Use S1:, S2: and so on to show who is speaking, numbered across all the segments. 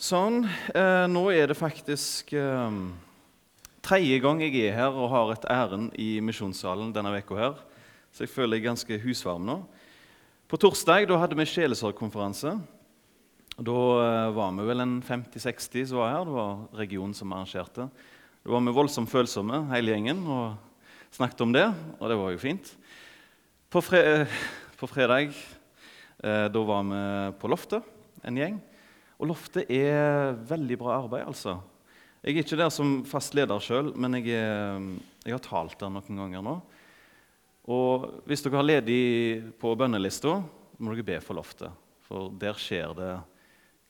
S1: Sånn. Eh, nå er det faktisk eh, tredje gang jeg er her og har et ærend i misjonssalen denne uka her. Så jeg føler jeg er ganske husvarm nå. På torsdag da hadde vi sjelesorgkonferanse. Da eh, var vi vel en 50-60 som var her. Det var regionen som arrangerte. Da var vi voldsomt følsomme, hele gjengen, og snakket om det. Og det var jo fint. På, fre på fredag eh, da var vi på loftet, en gjeng. Og Loftet er veldig bra arbeid, altså. Jeg er ikke der som fast leder sjøl, men jeg, er, jeg, har talt der noen ganger nå. Og hvis dere har ledig på bønnelista, må dere be for Loftet. For der skjer det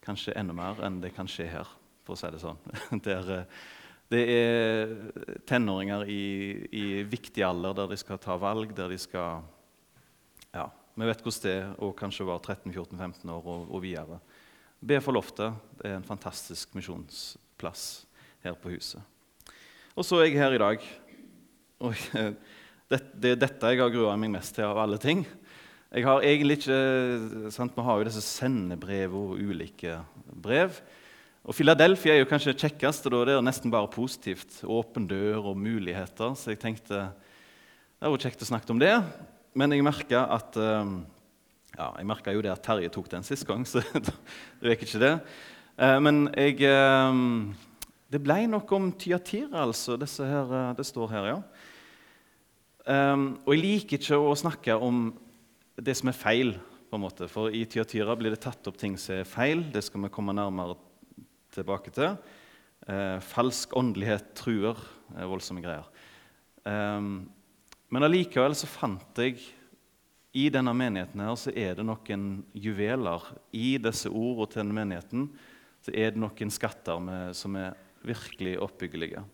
S1: kanskje enda mer enn det kan skje her, for å si det sånn. Der, det er tenåringer i, i, viktig alder der de skal ta valg, der de skal Ja, vi vet hvordan det er å kanskje være 13-14-15 år og, og videre. Be for loftet. Det er en fantastisk misjonsplass her på huset. Og så er jeg her i dag. Og det, det er dette jeg har grua meg mest til av alle ting. Jeg har egentlig ikke, sant, Vi har jo disse sendebrev og ulike brev. Og Philadelphia er jo kanskje det kjekkeste. Da. Det er nesten bare positivt. Åpen dør og muligheter. Så jeg tenkte det var kjekt å snakke om det. Men jeg merka at um, ja, Jeg merka jo det at Terje tok den sist gang, så det gikk ikke det. Eh, men jeg eh, Det ble noe om Tyatira, altså. Her, eh, det står her, ja. og jeg liker ikke å snakke om det som er feil, på en måte. For i Tyatira blir det tatt opp ting som er feil. Det skal vi komme nærmere tilbake til. falsk åndelighet truer. voldsomme greier. men allikevel så fant jeg i denne menigheten her så er det noen juveler. I disse ordene til denne menigheten så er det noen skatter med, som er virkelig oppbyggelige.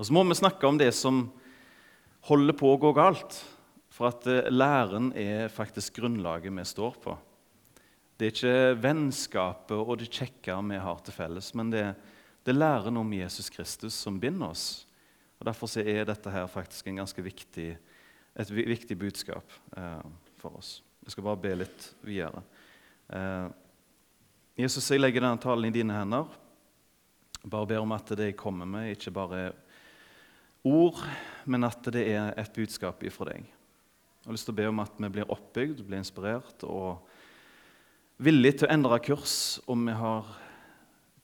S1: Og Så må vi snakke om det som holder på å gå galt. For at eh, læren er faktisk grunnlaget vi står på. Det er ikke vennskapet og det kjekke vi har til felles, men det, det er læren om Jesus Kristus som binder oss. Og Derfor er dette her faktisk en ganske viktig et viktig budskap eh, for oss. Jeg skal bare be litt videre. Eh, Jesus, jeg legger denne talen i dine hender. Bare ber om at det jeg kommer med, ikke bare er ord, men at det er et budskap ifra deg. Jeg har lyst til å be om at vi blir oppbygd, blir inspirert og villige til å endre kurs om vi har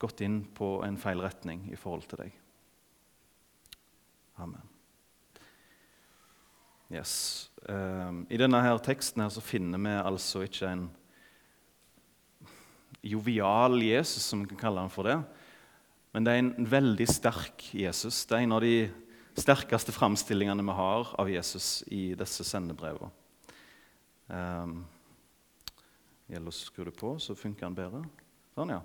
S1: gått inn på en feil retning i forhold til deg. Amen. Yes. Um, I denne her teksten her så finner vi altså ikke en jovial Jesus, som vi kan kalle han for det. Men det er en veldig sterk Jesus. Det er en av de sterkeste framstillingene vi har av Jesus i disse sendebrevene. Um, gjelder å skru det på, så funker den bedre. Sånn, ja.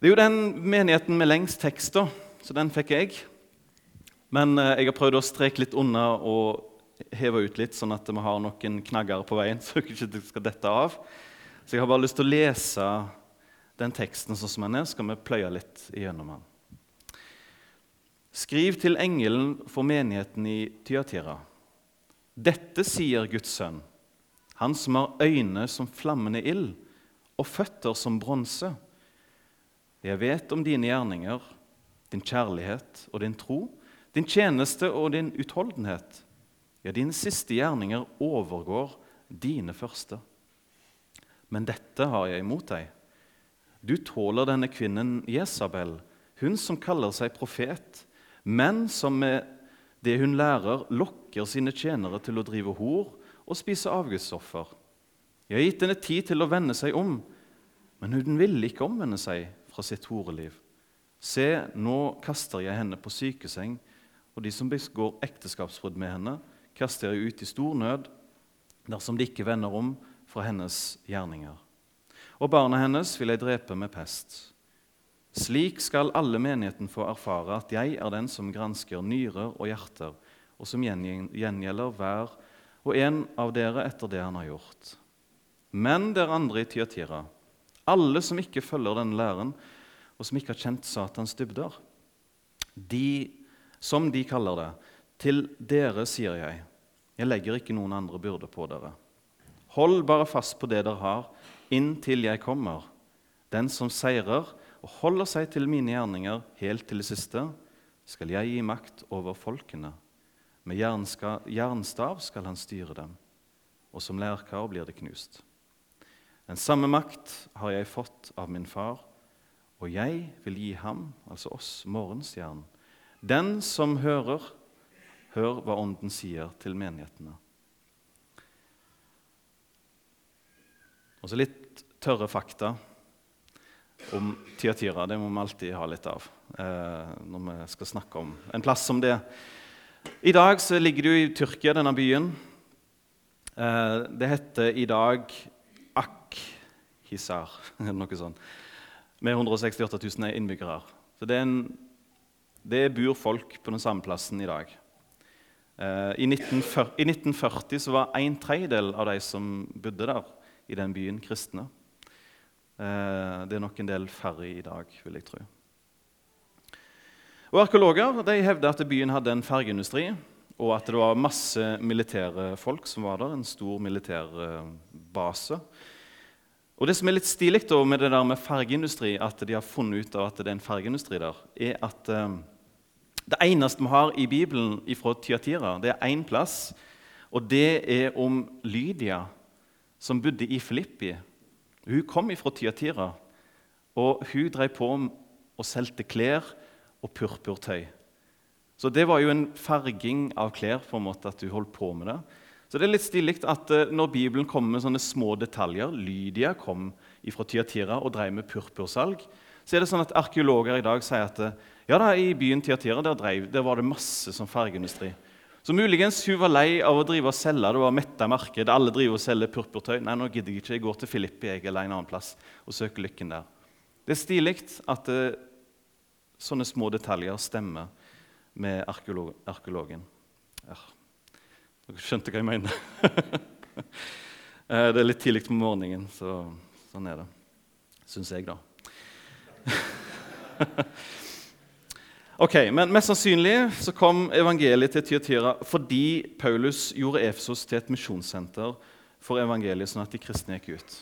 S1: Det er jo den menigheten med lengst tekst, da, så den fikk jeg. Men uh, jeg har prøvd å streke litt unna og heve ut litt, sånn at vi har noen knagger på veien. så ikke det skal dette av. Så jeg har bare lyst til å lese den teksten sånn som den er, så skal vi pløye litt igjennom den. Skriv til engelen for menigheten i Tyatira. Dette sier Guds sønn, han som har øyne som flammende ild og føtter som bronse. Jeg vet om dine gjerninger, din kjærlighet og din tro, din tjeneste og din utholdenhet ja, dine siste gjerninger overgår dine første. Men dette har jeg imot deg. Du tåler denne kvinnen Jesabel, hun som kaller seg profet, men som med det hun lærer, lokker sine tjenere til å drive hor og spise avgudsoffer. Jeg har gitt henne tid til å vende seg om, men hun ville ikke omvende seg fra sitt horeliv. Se, nå kaster jeg henne på sykeseng, og de som begår ekteskapsbrudd med henne, kaster jeg ut i stor nød dersom de ikke vender om fra hennes gjerninger. Og barna hennes vil jeg drepe med pest. Slik skal alle menigheten få erfare at jeg er den som gransker nyrer og hjerter, og som gjengjelder hver og en av dere etter det han har gjort. Men dere andre i Tyatira, alle som ikke følger denne læren, og som ikke har kjent Satans dybder, de, som de kaller det, til dere sier jeg, jeg legger ikke noen andre byrder på dere. Hold bare fast på det dere har, inntil jeg kommer. Den som seirer og holder seg til mine gjerninger helt til det siste, skal jeg gi makt over folkene. Med jernstav skal han styre dem, og som lærkar blir det knust. Den samme makt har jeg fått av min far, og jeg vil gi ham, altså oss, morgenstjernen. Den som hører, hør hva Ånden sier til menighetene. Og så litt tørre fakta om Tyatira. Det må vi alltid ha litt av eh, når vi skal snakke om en plass som det. I dag så ligger du i Tyrkia, denne byen. Eh, det heter i dag Akhisar, eller noe sånt, med 168 000 innbyggere. Så det, en, det bor folk på den samme plassen i dag. Eh, I 1940, I 1940 så var en tredjedel av de som bodde der, i den byen, kristne. Eh, det er nok en del færre i dag, vil jeg tro. Og Arkeologer de hevder at byen hadde en fergeindustri, og at det var masse militære folk som var der. En stor militær eh, base. Og Det som er litt stilig med det der med fergeindustri, at de har funnet ut av at det er en fergeindustri der, er at det eneste vi har i Bibelen fra Tyatira, det er én plass, og det er om Lydia, som bodde i Filippi. Hun kom fra Tyatira, og hun drev på og solgte klær og purpurtøy. Så det var jo en farging av klær på en måte at hun holdt på med det. Så det er litt stilig at eh, når Bibelen kommer med sånne små detaljer Lydia kom fra Tyatira og drev med purpursalg. Så er det sånn at Arkeologer i dag sier at eh, ja da, i byen Tiatira der, der var det masse som fargeindustri. Så muligens hun var lei av å drive og selge. Det var metta marked. Alle driver og selger purpurtøy. Nei, nå gidder jeg ikke. Jeg går til Filippi jeg, eller en annen plass og søker lykken der. Det er stilig at uh, sånne små detaljer stemmer med arkeolog arkeologen. Ja. Dere skjønte hva jeg mener? Eh, det er litt tidlig på morgenen, så sånn er det. Syns jeg, da. Ok, men Mest sannsynlig så kom evangeliet til Tyatira fordi Paulus gjorde Efesos til et misjonssenter for evangeliet, sånn at de kristne gikk ut.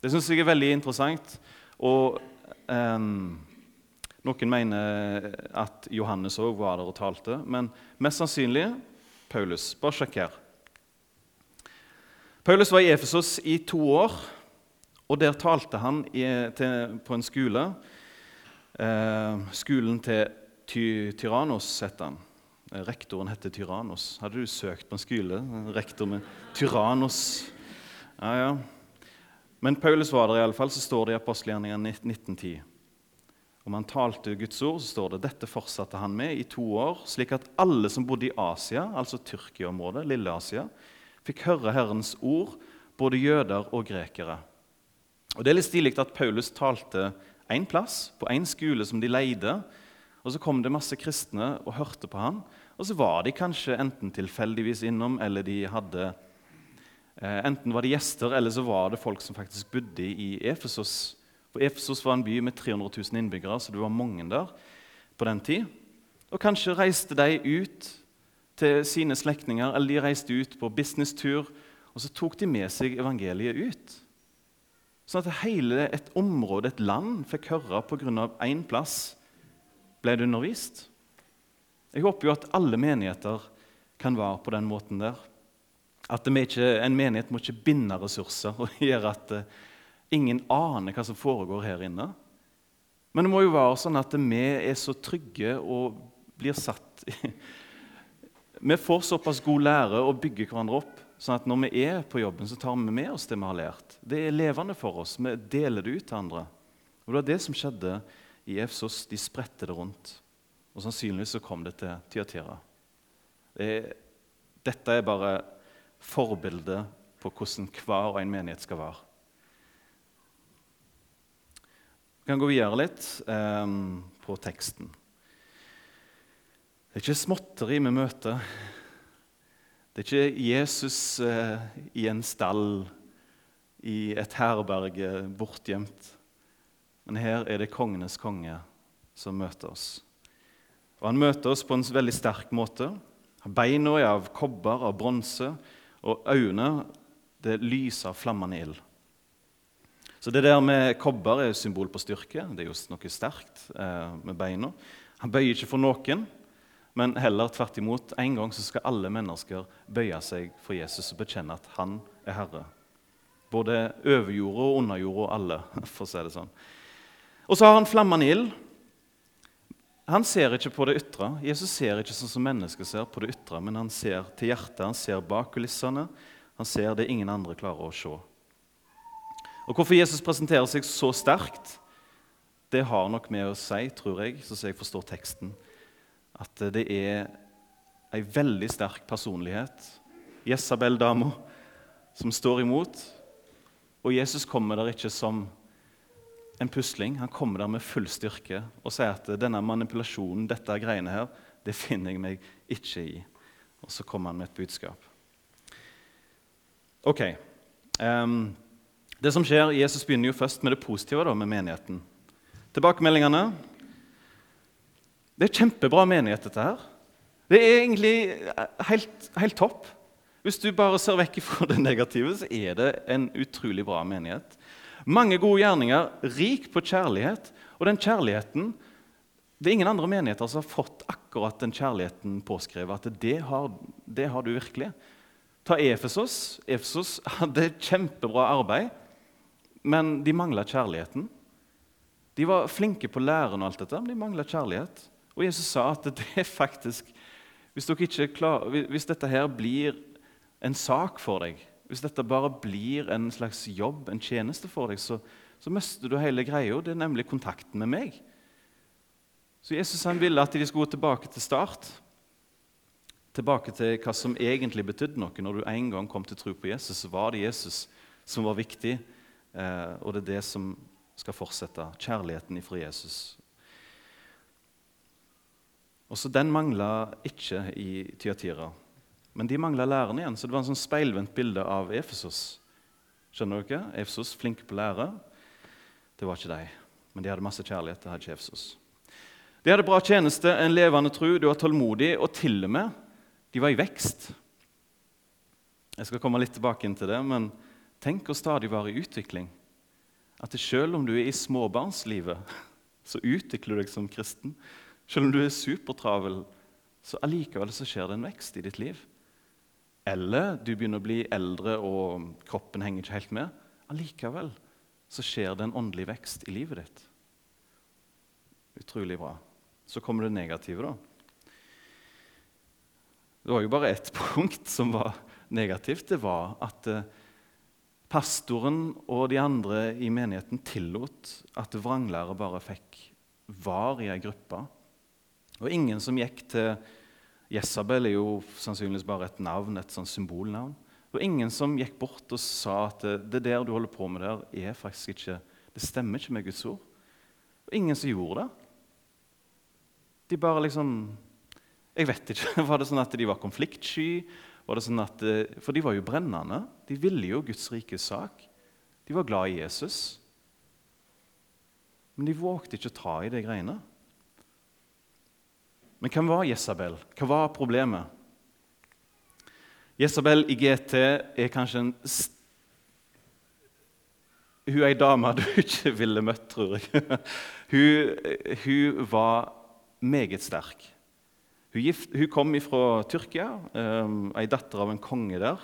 S1: Det syns jeg er veldig interessant. Og eh, Noen mener at Johannes òg var der og talte, men mest sannsynlig Paulus. Bare sjekk her. Paulus var i Efesos i to år, og der talte han i, til, på en skole. Eh, skolen til Ty Tyrannos het han. Eh, rektoren heter Tyrannos. Hadde du søkt på en skole? Rektor med Tyrannos. Ja, ja. Men Paulus var der iallfall, så står det i apostelgjerningene 1910. Om han talte Guds ord, så står det dette fortsatte han med i to år, slik at alle som bodde i Asia, altså Tyrkia-området, Lille Asia, fikk høre Herrens ord, både jøder og grekere. Og Det er litt stilig at Paulus talte én plass, på én skole som de leide, og Så kom det masse kristne og hørte på han. Og så var de kanskje enten tilfeldigvis innom, eller de hadde eh, Enten var de gjester, eller så var det folk som faktisk bodde i Efesos. For Efesos var en by med 300 000 innbyggere, så det var mange der på den tid. Og kanskje reiste de ut til sine slektninger, eller de reiste ut på businesstur, og så tok de med seg evangeliet ut. Sånn at hele et område, et land, fikk høre pga. én plass ble det undervist. Jeg håper jo at alle menigheter kan være på den måten der. At ikke, En menighet må ikke binde ressurser og gjøre at uh, ingen aner hva som foregår her inne. Men det må jo være sånn at vi er så trygge og blir satt Vi får såpass god lære og bygger hverandre opp, sånn at når vi er på jobben, så tar vi med oss det vi har lært. Det er levende for oss. Vi deler det ut til andre. Og Det var det som skjedde i Efsos de spredte det rundt. Og sannsynligvis så kom det til Tyatira. Det dette er bare forbildet på hvordan hver og en menighet skal være. Vi kan gå videre litt eh, på teksten. Det er ikke småtteri vi møter. Det er ikke Jesus eh, i en stall, i et herberge, bortgjemt. Men her er det kongenes konge som møter oss. Og Han møter oss på en veldig sterk måte. Beina er av kobber, av bronse, og øynene det lyser av flammende ild. Så det der med kobber er symbol på styrke. Det er jo noe sterkt eh, med beina. Han bøyer ikke for noen, men heller tvert imot. En gang så skal alle mennesker bøye seg for Jesus og bekjenne at han er herre. Både overjorda og underjorda og alle, for å si det sånn. Og så har han flammende ild. Han ser ikke på det ytre. Jesus ser ikke sånn som mennesker ser på det ytre, men han ser til hjertet, han ser bak kulissene. Han ser det ingen andre klarer å se. Og Hvorfor Jesus presenterer seg så sterkt, det har nok med å si, tror jeg, så jeg forstår teksten, at det er ei veldig sterk personlighet, Jesabel-dama, som står imot. Og Jesus kommer der ikke som en pusling. Han kommer der med full styrke og sier at denne manipulasjonen, dette greiene her, det finner jeg meg ikke i. Og så kommer han med et budskap. Ok. Um, det som skjer, Jesus begynner jo først med det positive da, med menigheten. Tilbakemeldingene Det er kjempebra menighet, dette her. Det er egentlig helt, helt topp. Hvis du bare ser vekk fra det negative, så er det en utrolig bra menighet. Mange gode gjerninger, rik på kjærlighet. Og den kjærligheten Det er ingen andre menigheter som har fått akkurat den kjærligheten påskrevet. At det har, det har du virkelig. Ta Efesos. Efesos hadde kjempebra arbeid, men de mangla kjærligheten. De var flinke på læren, og alt dette, men de mangla kjærlighet. Og Jesus sa at det er faktisk hvis, klar, hvis dette her blir en sak for deg, hvis dette bare blir en slags jobb, en tjeneste for deg, så, så mister du hele greia. Det er nemlig kontakten med meg. Så Jesus han ville at de skulle gå tilbake til start. Tilbake til hva som egentlig betydde noe. Når du en gang kom til tro på Jesus, så var det Jesus som var viktig. Eh, og det er det som skal fortsette. Kjærligheten ifra Jesus. Også den mangla ikke i Tyatira. Men de mangla læreren igjen, så det var en sånn speilvendt bilde av Efesos. Skjønner dere? Efesos flinke på lære. Det var ikke de. Men de hadde masse kjærlighet. Det hadde ikke Efesos. De hadde bra tjeneste, en levende tro, de var tålmodige, og til og med de var i vekst. Jeg skal komme litt tilbake inn til det, men tenk å stadig være i utvikling. At selv om du er i småbarnslivet, så utvikler du deg som kristen. Selv om du er supertravel, så allikevel så skjer det en vekst i ditt liv eller du begynner å bli eldre og kroppen henger ikke helt med, allikevel så skjer det en åndelig vekst i livet ditt. Utrolig bra. Så kommer det negative, da. Det var jo bare ett punkt som var negativt. Det var at eh, pastoren og de andre i menigheten tillot at vranglære bare fikk var i ei gruppe. Og ingen som gikk til Jesabel er jo sannsynligvis bare et navn, et sånn symbolnavn. Det var ingen som gikk bort og sa at det der du holder på med der, er faktisk ikke, det stemmer ikke med Guds ord. Og ingen som gjorde det. De bare liksom Jeg vet ikke. Var det sånn at de var konfliktsky? Var det sånn at, for de var jo brennende. De ville jo Guds rikes sak. De var glad i Jesus. Men de vågte ikke å ta i de greiene. Men hvem var Jesabel? Hva var problemet? Jesabel i GT er kanskje en Hun er ei dame du ikke ville møtt, tror jeg. Hun, hun var meget sterk. Hun, gift, hun kom fra Tyrkia, um, ei datter av en konge der.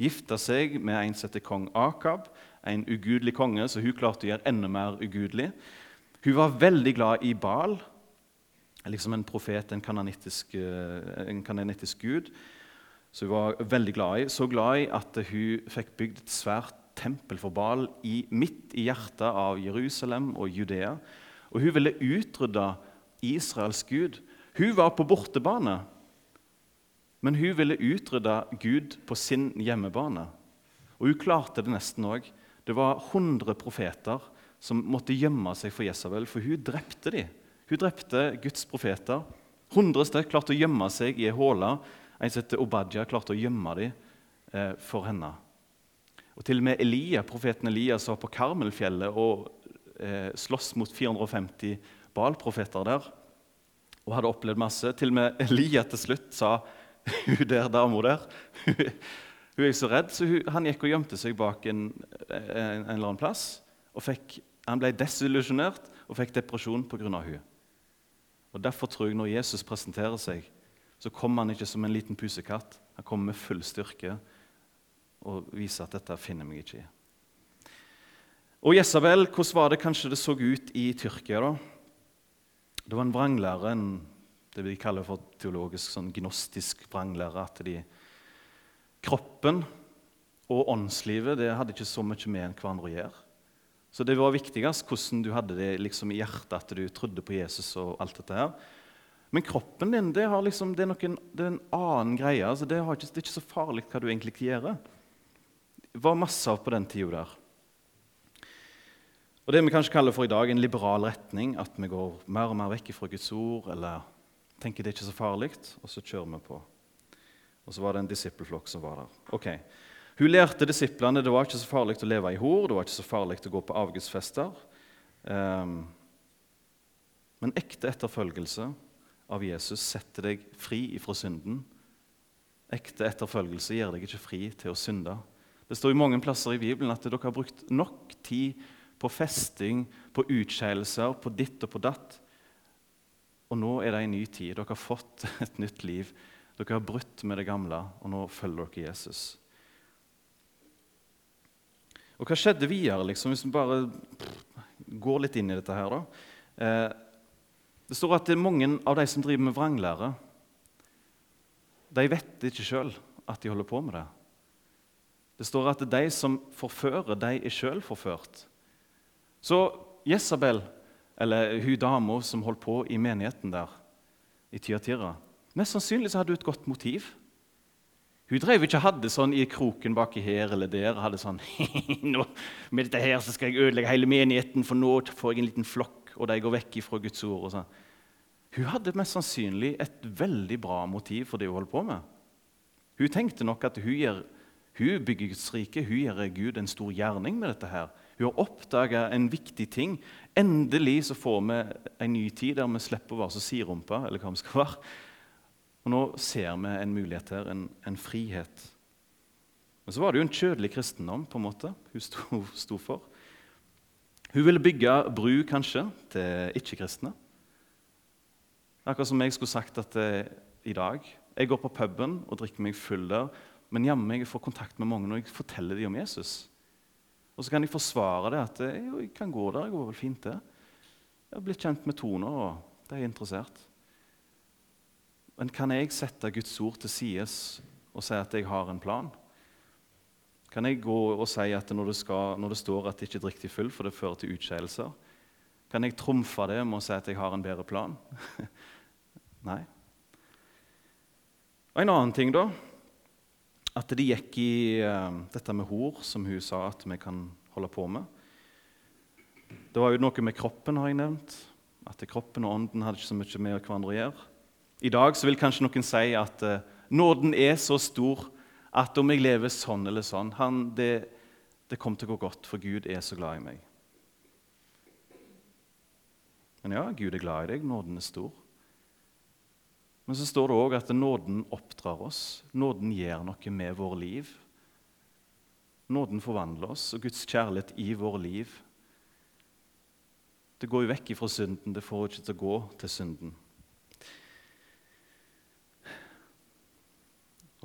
S1: Gifta seg med en som heter kong Akab, en ugudelig konge, så hun klarte å gjøre enda mer ugudelig. Hun var veldig glad i Bal, liksom en profet, en kanonittisk, eh, en kanonittisk gud, Så hun var veldig glad i. Så glad i at hun fikk bygd et svært tempel for Baal i, midt i hjertet av Jerusalem og Judea. Og hun ville utrydde Israels gud. Hun var på bortebane, men hun ville utrydde Gud på sin hjemmebane. Og hun klarte det nesten òg. Det var 100 profeter som måtte gjemme seg for Jesabel, for hun drepte dem. Hun drepte Guds profeter. 100 stykk klarte å gjemme seg i ei håle. En som heter Obadja, klarte å gjemme dem eh, for henne. Og Til og med Elia, profeten Elias var på Karmelfjellet og eh, sloss mot 450 Baal-profeter der og hadde opplevd masse. Til og med Elia til slutt sa hun der dama der hun er så redd, så hun, han gikk og gjemte seg bak en, en, en, eller annen plass. og fikk, han ble desillusjonert og fikk depresjon pga. henne. Og Derfor tror jeg når Jesus presenterer seg, så kommer han ikke som en liten pusekatt. Han kommer med full styrke og viser at dette finner meg ikke i. Og Jesabel, hvordan var det kanskje det så ut i Tyrkia? da? Det var en vranglære, en, det vi kaller for teologisk sånn gnostisk vranglære. at de, Kroppen og åndslivet det hadde ikke så mye med hverandre å gjøre. Så det var viktigst hvordan du hadde det liksom i hjertet, at du trodde på Jesus. og alt dette her. Men kroppen din det, liksom, det, er, noen, det er, en annen greie. Altså det, ikke, det, er ikke så farlig hva du egentlig gjør. Det var masse av på den tida der. Og Det vi kanskje kaller for i dag en liberal retning, at vi går mer og mer vekk fra Guds ord, eller tenker det er ikke så farlig, og så kjører vi på. Og så var det en disippelflokk som var der. Ok, hun lærte disiplene det var ikke så farlig å leve i hor, det var ikke så farlig å gå på avgudsfester. Um, men ekte etterfølgelse av Jesus setter deg fri ifra synden. Ekte etterfølgelse gjør deg ikke fri til å synde. Det står i mange plasser i Bibelen at dere har brukt nok tid på festing, på utskeielser, på ditt og på datt. Og nå er det en ny tid. Dere har fått et nytt liv. Dere har brutt med det gamle, og nå følger dere Jesus. Og hva skjedde videre, liksom, hvis vi bare går litt inn i dette her? da? Eh, det står at det er mange av de som driver med vranglære, de vet ikke sjøl at de holder på med det. Det står at det er de som forfører, de er sjøl forført. Så Jesabel, eller hun dama som holdt på i menigheten der i Tyatira Mest sannsynlig så hadde hun et godt motiv. Hun drev ikke hadde sånn i kroken baki her eller der. hadde sånn, nå, Med dette her så skal jeg ødelegge hele menigheten, for nå får jeg en liten flokk, og de går vekk fra Guds ord. og sånn. Hun hadde mest sannsynlig et veldig bra motiv for det hun holdt på med. Hun tenkte nok at hun, gjør, hun bygger Guds rike, hun gjør Gud en stor gjerning med dette. her. Hun har oppdaga en viktig ting. Endelig så får vi en ny tid der vi slipper å være så sirumpa, eller hva vi skal være. Og nå ser vi en mulighet her, en, en frihet. Men så var det jo en kjødelig kristendom på en måte hun sto, sto for. Hun ville bygge bru kanskje til ikke-kristne. Akkurat som jeg skulle sagt at eh, i dag Jeg går på puben og drikker meg full der, men jammen jeg får kontakt med mange når jeg forteller dem om Jesus. Og så kan jeg forsvare det at eh, jeg kan gå der. jeg går vel fint, det. Jeg har blitt kjent med toner, og de er interessert. Men kan jeg sette Guds ord til side og si at jeg har en plan? Kan jeg gå og si at når det, skal, når det står at det ikke er riktig full, for det fører til utskeielser, kan jeg trumfe det med å si at jeg har en bedre plan? Nei. Og En annen ting, da. At det gikk i uh, dette med hor, som hun sa at vi kan holde på med. Det var jo noe med kroppen, har jeg nevnt. At kroppen og ånden hadde ikke så mye med hverandre å gjøre. I dag vil kanskje noen si at uh, nåden er så stor at om jeg lever sånn eller sånn han, det, det kommer til å gå godt, for Gud er så glad i meg. Men ja, Gud er glad i deg. Nåden er stor. Men så står det òg at nåden oppdrar oss. Nåden gjør noe med vår liv. Nåden forvandler oss, og Guds kjærlighet i vår liv Det går jo vekk ifra synden. Det får ikke til å gå til synden.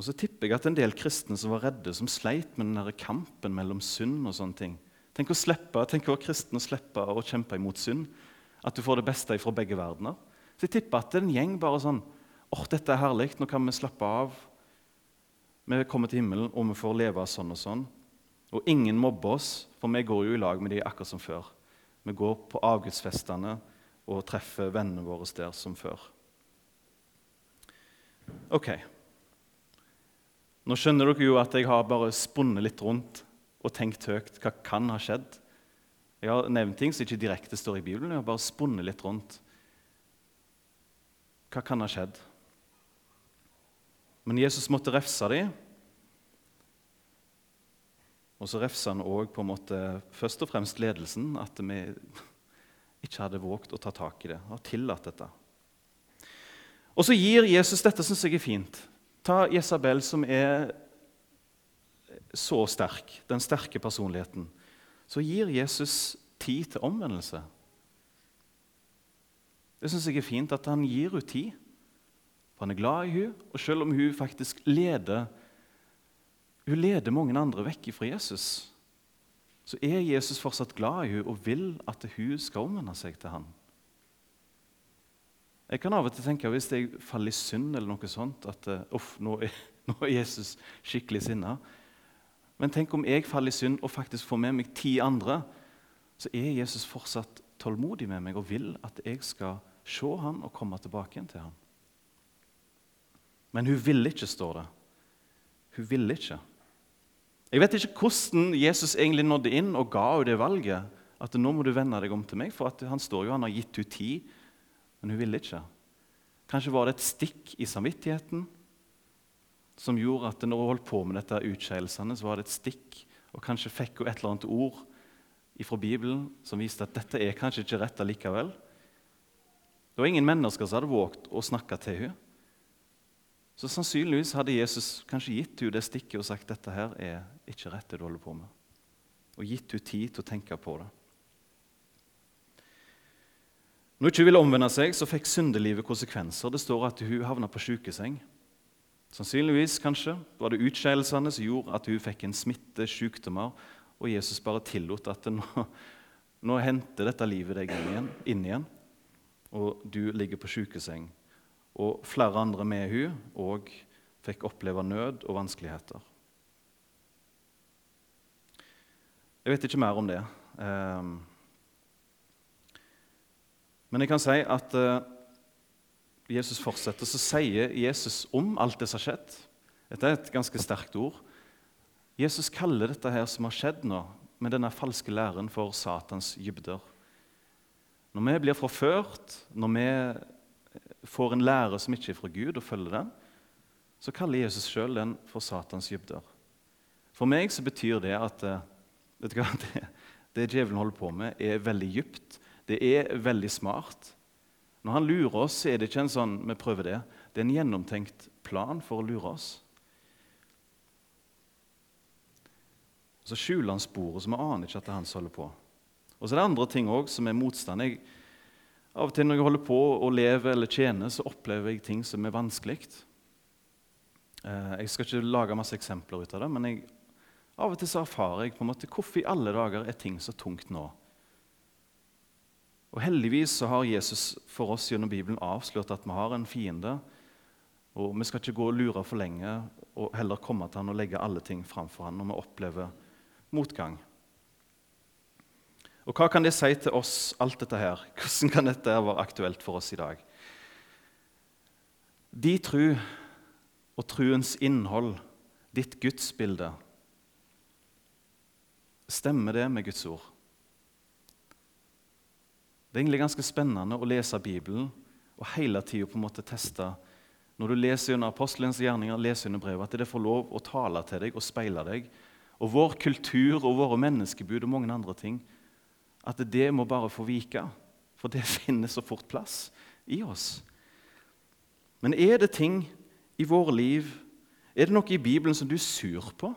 S1: Og så tipper jeg at en del kristne som var redde, som sleit med den kampen mellom synd og sånne ting Tenk å slippe, tenk å være kristen og slippe å kjempe imot synd. At du får det beste fra begge verdener. Så jeg tipper at det er en gjeng bare sånn åh, dette er herlig, nå kan vi slappe av. Vi kommer til himmelen, og vi får leve sånn og sånn. Og ingen mobber oss, for vi går jo i lag med de akkurat som før. Vi går på avgudsfestene og treffer vennene våre der som før. Ok, nå skjønner dere jo at jeg har bare spunnet litt rundt og tenkt høyt hva kan ha skjedd. Jeg har nevnt ting som ikke direkte står i Bibelen. Jeg har bare spunnet litt rundt. Hva kan ha skjedd? Men Jesus måtte refse dem. Og så refsa han òg først og fremst ledelsen, at vi ikke hadde våget å ta tak i det og tillatt dette. Og så gir Jesus dette, syns jeg er fint. Ta Jesabel, som er så sterk, den sterke personligheten. Så gir Jesus tid til omvendelse. Det syns jeg er fint at han gir henne tid. For han er glad i henne, og selv om hun faktisk leder hun leder mange andre vekk fra Jesus, så er Jesus fortsatt glad i henne og vil at hun skal omvende seg til ham. Jeg kan av og til tenke hvis jeg faller i synd eller noe sånt, at uff, nå, nå er Jesus skikkelig sinna. Men tenk om jeg faller i synd og faktisk får med meg ti andre, så er Jesus fortsatt tålmodig med meg og vil at jeg skal se han og komme tilbake igjen til han. Men hun ville ikke, står det. Hun ville ikke. Jeg vet ikke hvordan Jesus egentlig nådde inn og ga henne det valget. At nå må du vende deg om til meg, for han står jo, han har gitt henne tid, men hun ville ikke. Kanskje var det et stikk i samvittigheten som gjorde at når hun holdt på med dette utskeielsene, så var det et stikk, og kanskje fikk hun et eller annet ord fra Bibelen som viste at dette er kanskje ikke rett allikevel. Det var ingen mennesker som hadde våget å snakke til henne. Så sannsynligvis hadde Jesus kanskje gitt henne det stikket og sagt dette her er ikke rett det du holder på med. Og gitt henne tid til å tenke på det. Når hun ikke ville omvende seg, så fikk syndelivet konsekvenser. Det står at hun havna på sykeseng. Sannsynligvis kanskje, var det utskeielsene som gjorde at hun fikk en smitte, sykdommer, og Jesus bare tillot at nå, nå henter dette livet deg inn igjen, inn igjen, og du ligger på sykeseng. Og flere andre med hun òg fikk oppleve nød og vanskeligheter. Jeg vet ikke mer om det. Ehm, men jeg kan si at uh, Jesus fortsetter, så sier Jesus om alt det som har skjedd Dette er et ganske sterkt ord. Jesus kaller dette her som har skjedd nå, med denne falske læren, for Satans dybder. Når vi blir forført, når vi får en lære som ikke er fra Gud, og følger den, så kaller Jesus sjøl den for Satans dybder. For meg så betyr det at eh, vet du hva, det, det djevelen holder på med, er veldig dypt. Det er veldig smart. Når han lurer oss, er det ikke en sånn vi prøver det. Det er en gjennomtenkt plan for å lure oss. Så skjuler han sporet, så vi aner ikke at det er han som holder på. Og så er det andre ting også, som er motstand. Jeg, av og til når jeg holder på å leve eller tjene, så opplever jeg ting som er vanskelig. Eh, jeg skal ikke lage masse eksempler ut av det, men jeg, av og til så erfarer jeg på en måte hvorfor i alle dager er ting så tungt nå. Og Heldigvis så har Jesus for oss gjennom Bibelen avslørt at vi har en fiende. Og Vi skal ikke gå og lure for lenge og heller komme til han og legge alle ting framfor han når vi opplever motgang. Og Hva kan det si til oss, alt dette her? Hvordan kan dette være aktuelt for oss i dag? De tru og truens innhold, ditt gudsbilde, stemmer det med Guds ord? Det er egentlig ganske spennende å lese Bibelen og hele tida teste Når du leser under apostelens gjerninger, leser under brevet, at det får lov å tale til deg og speile deg. Og vår kultur og våre menneskebud og mange andre ting. At det må bare få vike. For det finner så fort plass i oss. Men er det ting i våre liv Er det noe i Bibelen som du er sur på?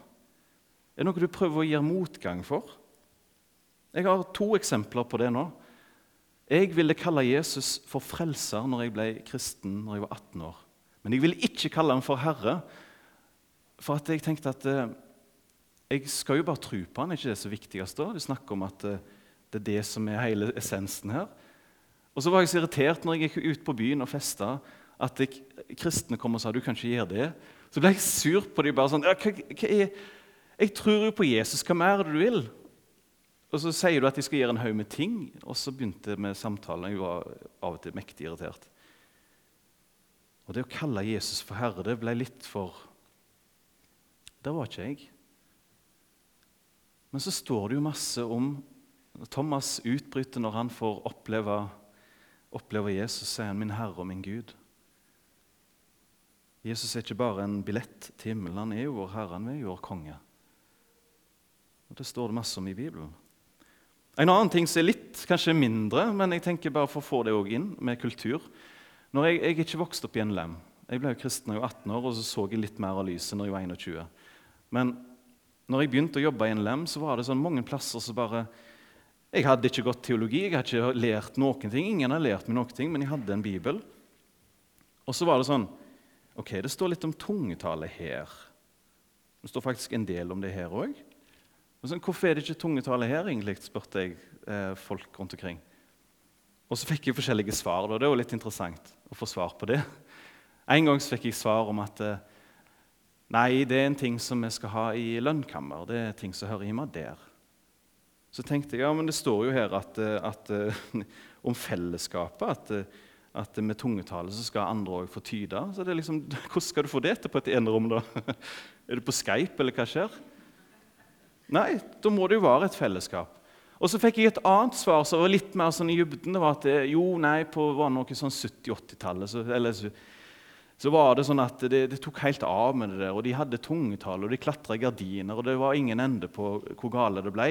S1: Er det noe du prøver å gi motgang for? Jeg har to eksempler på det nå. Jeg ville kalle Jesus for frelser når jeg ble kristen når jeg var 18 år. Men jeg ville ikke kalle ham for herre, for at jeg tenkte at eh, jeg skal jo bare tro på han, er ikke det så viktigste? da? Du snakker om at eh, det er det som er hele essensen her. Og så var jeg så irritert når jeg gikk ut på byen og festa, at jeg, kristne kom og sa du kan ikke gjøre det. Så ble jeg sur på dem. bare sånn, hva er, Jeg tror jo på Jesus. Hva mer er det du vil? Og så sier du at de skal gjøre en haug med ting, og så begynte vi samtalen. Jeg var av og til mektig irritert. Og det å kalle Jesus for Herre, det ble litt for Det var ikke jeg. Men så står det jo masse om Thomas utbryter når han får oppleve, oppleve Jesus, sier han 'min Herre og min Gud'. Jesus er ikke bare en billett til himmelen, han er jo vår Herre, han er jo vår konge. Og Det står det masse om i Bibelen. En annen ting som er litt kanskje mindre, men jeg tenker bare for å få det inn med kultur Når jeg, jeg ikke vokste opp i en lem. Jeg ble jo kristen da jeg var 18 år, og så så jeg litt mer av lyset når jeg var 21. Men når jeg begynte å jobbe i en lem, så var det sånn mange plasser som bare Jeg hadde ikke gått teologi, jeg hadde ikke lært noen ting. Ingen har lært meg noen ting, men jeg hadde en bibel. Og så var det sånn Ok, det står litt om tungetale her. Det står faktisk en del om det her òg. Sånn, hvorfor er det ikke tungetale her, egentlig, spurte jeg eh, folk rundt omkring. Og så fikk jeg forskjellige svar. Da. Det var litt interessant å få svar på det. En gang fikk jeg svar om at eh, nei, det er en ting som vi skal ha i lønnkammer. Det er ting som hører hjemme der. Så tenkte jeg ja, men det står jo her at, eh, at, om fellesskapet. at at med tungetale så skal andre òg få tyde. Så det er liksom, Hvordan skal du få det til på et enerom? da? Er du på Skype, eller hva skjer? Nei, da må det jo være et fellesskap. Og så fikk jeg et annet svar som var litt mer sånn i dybden. Det var at det, jo, nei, på var noe sånn 70-80-tallet så, så, var det sånn at det, det, tok helt av med det der. Og de hadde tungetale, og de klatra gardiner, og det var ingen ende på hvor gale det ble.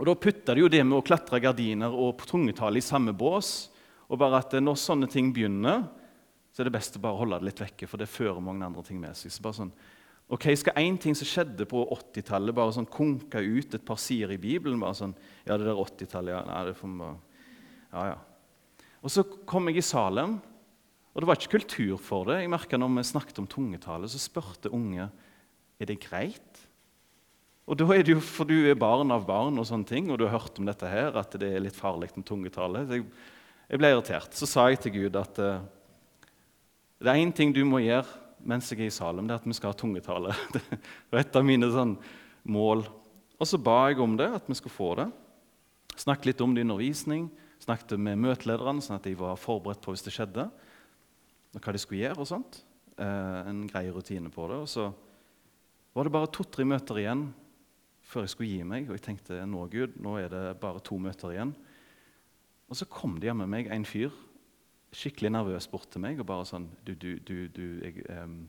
S1: Og Da putta de jo det med å klatre gardiner og tungetale i samme bås. Og bare at Når sånne ting begynner, så er det best å bare holde det litt vekke, for det fører mange andre ting med seg. Så bare sånn, ok, Skal én ting som skjedde på 80-tallet, bare sånn konke ut et par sider i Bibelen? bare sånn, ja, det der 80-tallet, ja, nei, det får bare, ja, ja. Og Så kom jeg i Salem, og det var ikke kultur for det. Jeg merket når vi snakket om tungetale, så spurte unge er det greit. Og da er det jo, For du er barn av barn, og sånne ting, og du har hørt om dette her, at det er litt farlig med tungetale. Jeg jeg ble irritert. Så sa jeg til Gud at uh, det er én ting du må gjøre mens jeg er i Salem, det er at vi skal ha tungetale. Det var et av mine sånn, mål. Og så ba jeg om det, at vi skulle få det. Snakket litt om det i undervisning, snakket med møtelederne, sånn at de var forberedt på hvis det skjedde. Og hva de skulle gjøre og sånt. Uh, en grei rutine på det. Og så var det bare to-tre møter igjen før jeg skulle gi meg. Og jeg tenkte nå, Gud, nå er det bare to møter igjen. Og så kom det hjemme meg en fyr skikkelig nervøs bort til meg og bare sånn Du, du, du, du jeg, um,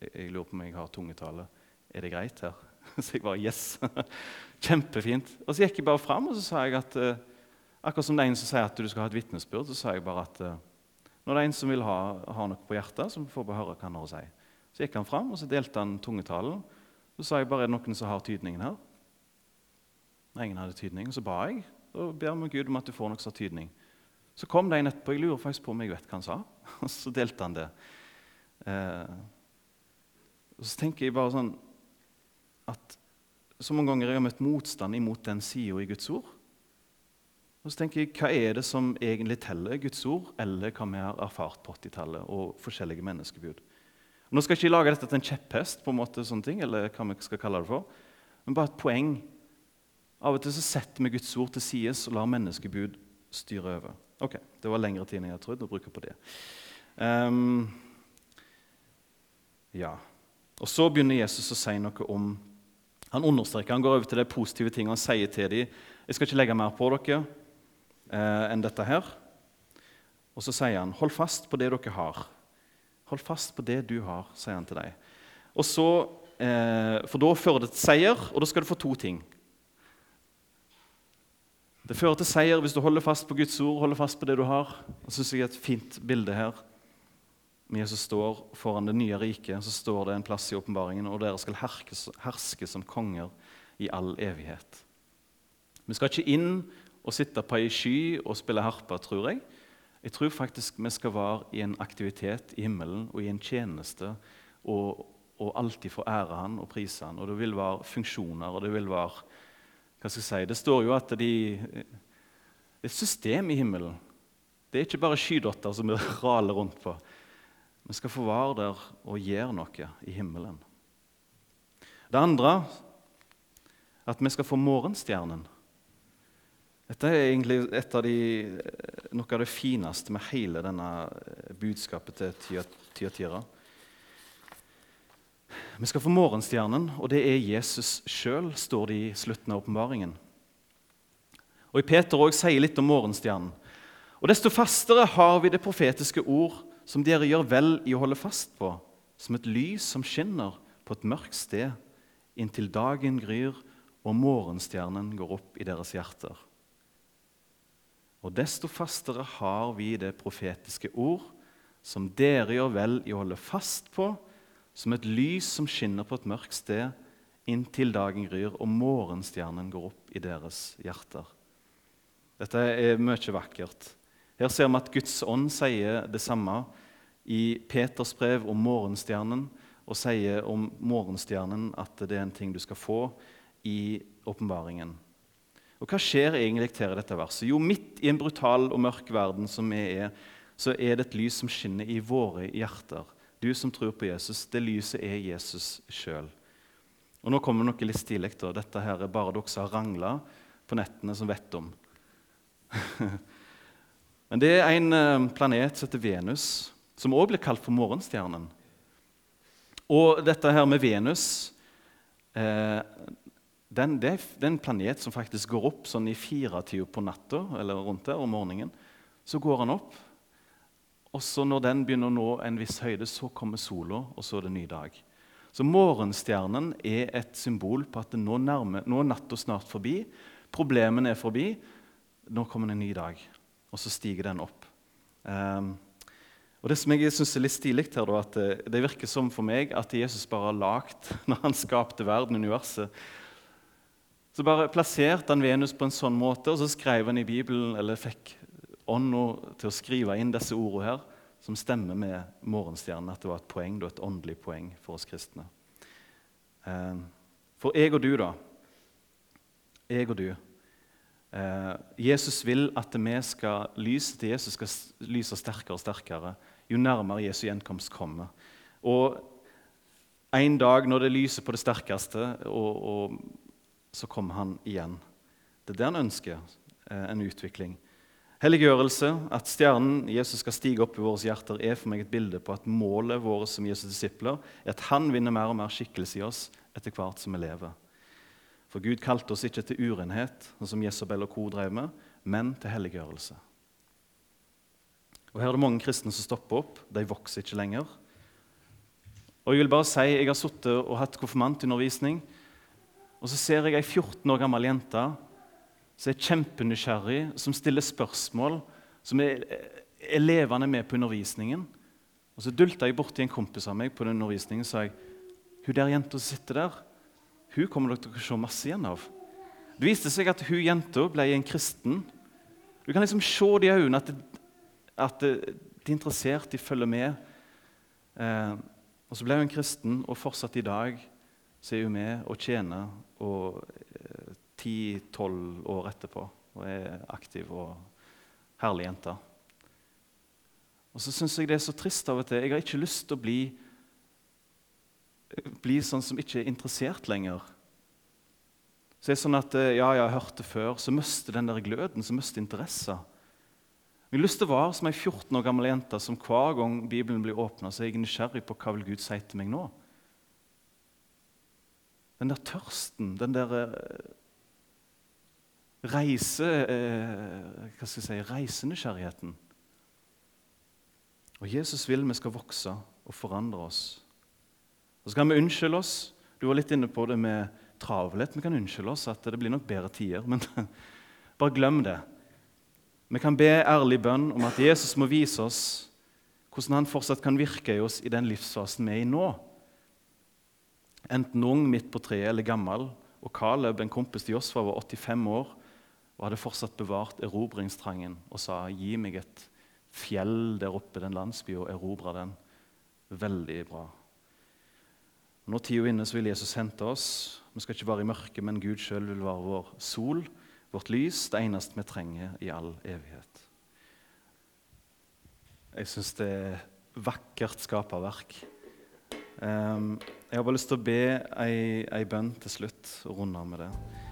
S1: jeg, jeg, lurer på om jeg har tungetale. Er det greit her? Så jeg bare Yes! Kjempefint. Og så gikk jeg bare fram og så sa jeg at uh, akkurat som det er en som sier at du skal ha et vitnesbyrd, så sa jeg bare at uh, når det er en som vil ha, ha noe på hjertet, så får vi høre hva han har å si. Så gikk han fram og så delte han tungetalen. Så sa jeg bare er det noen som har tydningen her. Når ingen hadde tydning, så ba jeg. og ber vi Gud om at du får noe som har tydning. Så kom det en etterpå. Jeg lurer faktisk på om jeg vet hva han sa. Og så delte han det. Eh, og så tenker jeg bare sånn at så mange ganger jeg har møtt motstand imot den sida i Guds ord. Og så tenker jeg, Hva er det som egentlig teller, Guds ord, eller hva vi har erfart på 80-tallet og forskjellige menneskebud? Nå skal jeg ikke lage dette til en kjepphest, på en måte, sånne ting, eller hva vi skal kalle det for, men bare et poeng av og til så setter vi Guds ord til side og lar menneskebud styre over. Ok, Det var lengre tid enn jeg trodde å bruke på det. Um, ja. Og Så begynner Jesus å si noe om Han understreker, han går over til de positive tingene han sier til dem. Jeg skal ikke legge mer på dere eh, enn dette her. Og så sier han, 'Hold fast på det dere har.' Hold fast på det du har, sier han til deg. Og så, eh, For da fører det til seier, og da skal du få to ting. Det fører til seier hvis du holder fast på Guds ord, holder fast på det du har. Og så synes jeg et fint bilde her. Med Jesus står foran det nye riket, så står det en plass i åpenbaringen, og dere skal herke, herske som konger i all evighet. Vi skal ikke inn og sitte på ei sky og spille harpe, tror jeg. Jeg tror faktisk vi skal være i en aktivitet i himmelen og i en tjeneste og, og alltid få ære Han og prise Han. Og det vil være funksjoner, og det vil være hva skal jeg si, Det står jo at de, det er et system i himmelen. Det er ikke bare skydotter som vi raler rundt på. Vi skal få være der og gjøre noe i himmelen. Det andre at vi skal få morgenstjernen. Dette er egentlig av de, noe av det fineste med hele denne budskapet til Tyatira. Vi skal få morgenstjernen, og det er Jesus sjøl, står det i slutten av åpenbaringen. Og i Peter òg sier litt om morgenstjernen. Og desto fastere har vi det profetiske ord, som dere gjør vel i å holde fast på, som et lys som skinner på et mørkt sted, inntil dagen gryr og morgenstjernen går opp i deres hjerter. Og desto fastere har vi det profetiske ord, som dere gjør vel i å holde fast på, som et lys som skinner på et mørkt sted, inntil dagen gryr og morgenstjernen går opp i deres hjerter. Dette er mye vakkert. Her ser vi at Guds ånd sier det samme i Peters brev om morgenstjernen, og sier om morgenstjernen at det er en ting du skal få i åpenbaringen. Og Hva skjer egentlig til i dette verset? Jo, midt i en brutal og mørk verden som vi er, så er det et lys som skinner i våre hjerter. Du som tror på Jesus, det lyset er Jesus sjøl. Og nå kommer noe litt stilig. Dette her er bare dere som har rangla på nettene, som vet om. Men det er en eh, planet som heter Venus, som også blir kalt for morgenstjernen. Og dette her med Venus eh, den, det, er en planet som faktisk går opp sånn i firetida på natta eller rundt der om morgenen. Så går han opp, og så når den begynner å nå en viss høyde, så kommer sola, og så er det ny dag. Så morgenstjernen er et symbol på at nå, nærmer, nå er natta snart forbi. Problemene er forbi. Nå kommer det en ny dag. Og så stiger den opp. Um, og Det som jeg synes er litt stilig her, at det, det, virker som for meg at Jesus bare har lagd, når han skapte verden, universet, så bare plasserte han Venus på en sånn måte, og så skrev han i Bibelen, eller fikk ånda til å skrive inn disse ordene her, som stemmer med morgenstjernen, at det var et poeng, et åndelig poeng for oss kristne. Eh, for jeg og du, da. Jeg og du. Eh, Jesus vil at vi skal lyse til Jesus skal lyse sterkere og sterkere jo nærmere Jesu gjenkomst kommer. Og en dag når det lyser på det sterkeste, og, og så kommer han igjen. Det er det han ønsker, eh, en utvikling. Helliggjørelse, at stjernen Jesus skal stige opp i våre hjerter, er for meg et bilde på at målet vårt som Jesus' disipler er at han vinner mer og mer skikkelse i oss etter hvert som vi lever. For Gud kalte oss ikke til urenhet, sånn som Jesabel og co. drev med, men til helliggjørelse. Og Her er det mange kristne som stopper opp. De vokser ikke lenger. Og Jeg vil bare si, jeg har sittet og hatt konfirmantundervisning. Og så ser jeg ei 14 år gammel jente som er kjempenysgjerrig, som stiller spørsmål, som er, er med på undervisningen. Og Så dulta jeg borti en kompis av meg på den undervisningen og sa jeg, hun der jenta som sitter der, hun kommer dere til å se masse igjen av. Det viste seg at hun jenta ble en kristen. Du kan liksom se de øynene at, at de er interessert, de følger med. Eh, og Så ble hun kristen, og fortsatt i dag så er hun med og tjener og eh, ti-tolv år etterpå og er aktiv og herlig jente. Og så syns jeg det er så trist av og til. Jeg har ikke lyst til å bli, bli sånn som ikke er interessert lenger. Så det er sånn at eh, ja, jeg har hørt det før, så mister den der gløden, så mister interessa. Har lyst til å være som ei 14 år gammel jente som hver gang Bibelen blir åpna, er jeg nysgjerrig på hva vil Gud si til meg nå. Den der tørsten, den der eh, reise, eh, hva skal jeg si, reisenysgjerrigheten. Og Jesus vil vi skal vokse og forandre oss. Og Så kan vi unnskylde oss. Du var litt inne på det med travelhet. Vi kan unnskylde oss at det blir nok bedre tider. Men bare glem det. Vi kan be ærlig bønn om at Jesus må vise oss hvordan han fortsatt kan virke i oss i den livsfasen vi er i nå enten ung, midt på treet eller gammel. Og Caleb, en kompis til Josfa, var 85 år og hadde fortsatt bevart erobringstrangen og sa 'Gi meg et fjell der oppe, den landsbyen, og erobra den'. Veldig bra. Når tida er inne, så vil Jesus hente oss. Vi skal ikke være i mørket, men Gud sjøl vil være vår sol, vårt lys, det eneste vi trenger i all evighet. Jeg syns det er vakkert skaperverk. Um, jeg har bare lyst til å be ei, ei bønn til slutt og runde av med det.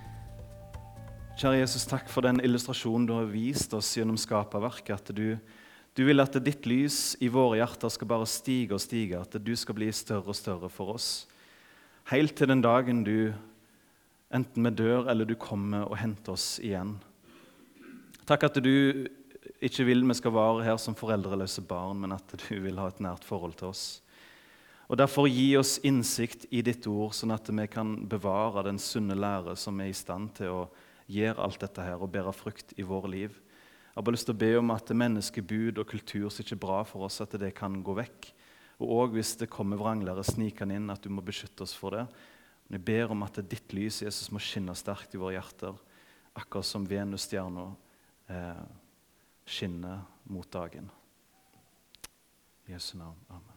S1: Kjære Jesus, takk for den illustrasjonen du har vist oss gjennom skaperverket. At du, du vil at ditt lys i våre hjerter skal bare stige og stige, at du skal bli større og større for oss. Helt til den dagen du enten vi dør eller du kommer og henter oss igjen. Takk at du ikke vil vi skal være her som foreldreløse barn, men at du vil ha et nært forhold til oss. Og Derfor gi oss innsikt i ditt ord, sånn at vi kan bevare den sunne lære som er i stand til å gjøre alt dette her og bærer frukt i våre liv. Jeg har bare lyst til å be om at menneskebud og kultur som ikke er bra for oss, at det kan gå vekk. Og òg hvis det kommer vranglere snikende inn, at du må beskytte oss for det. Men jeg ber om at ditt lys Jesus, må skinne sterkt i våre hjerter, akkurat som Venusstjerna eh, skinner mot dagen. I Jesu navn. Amen.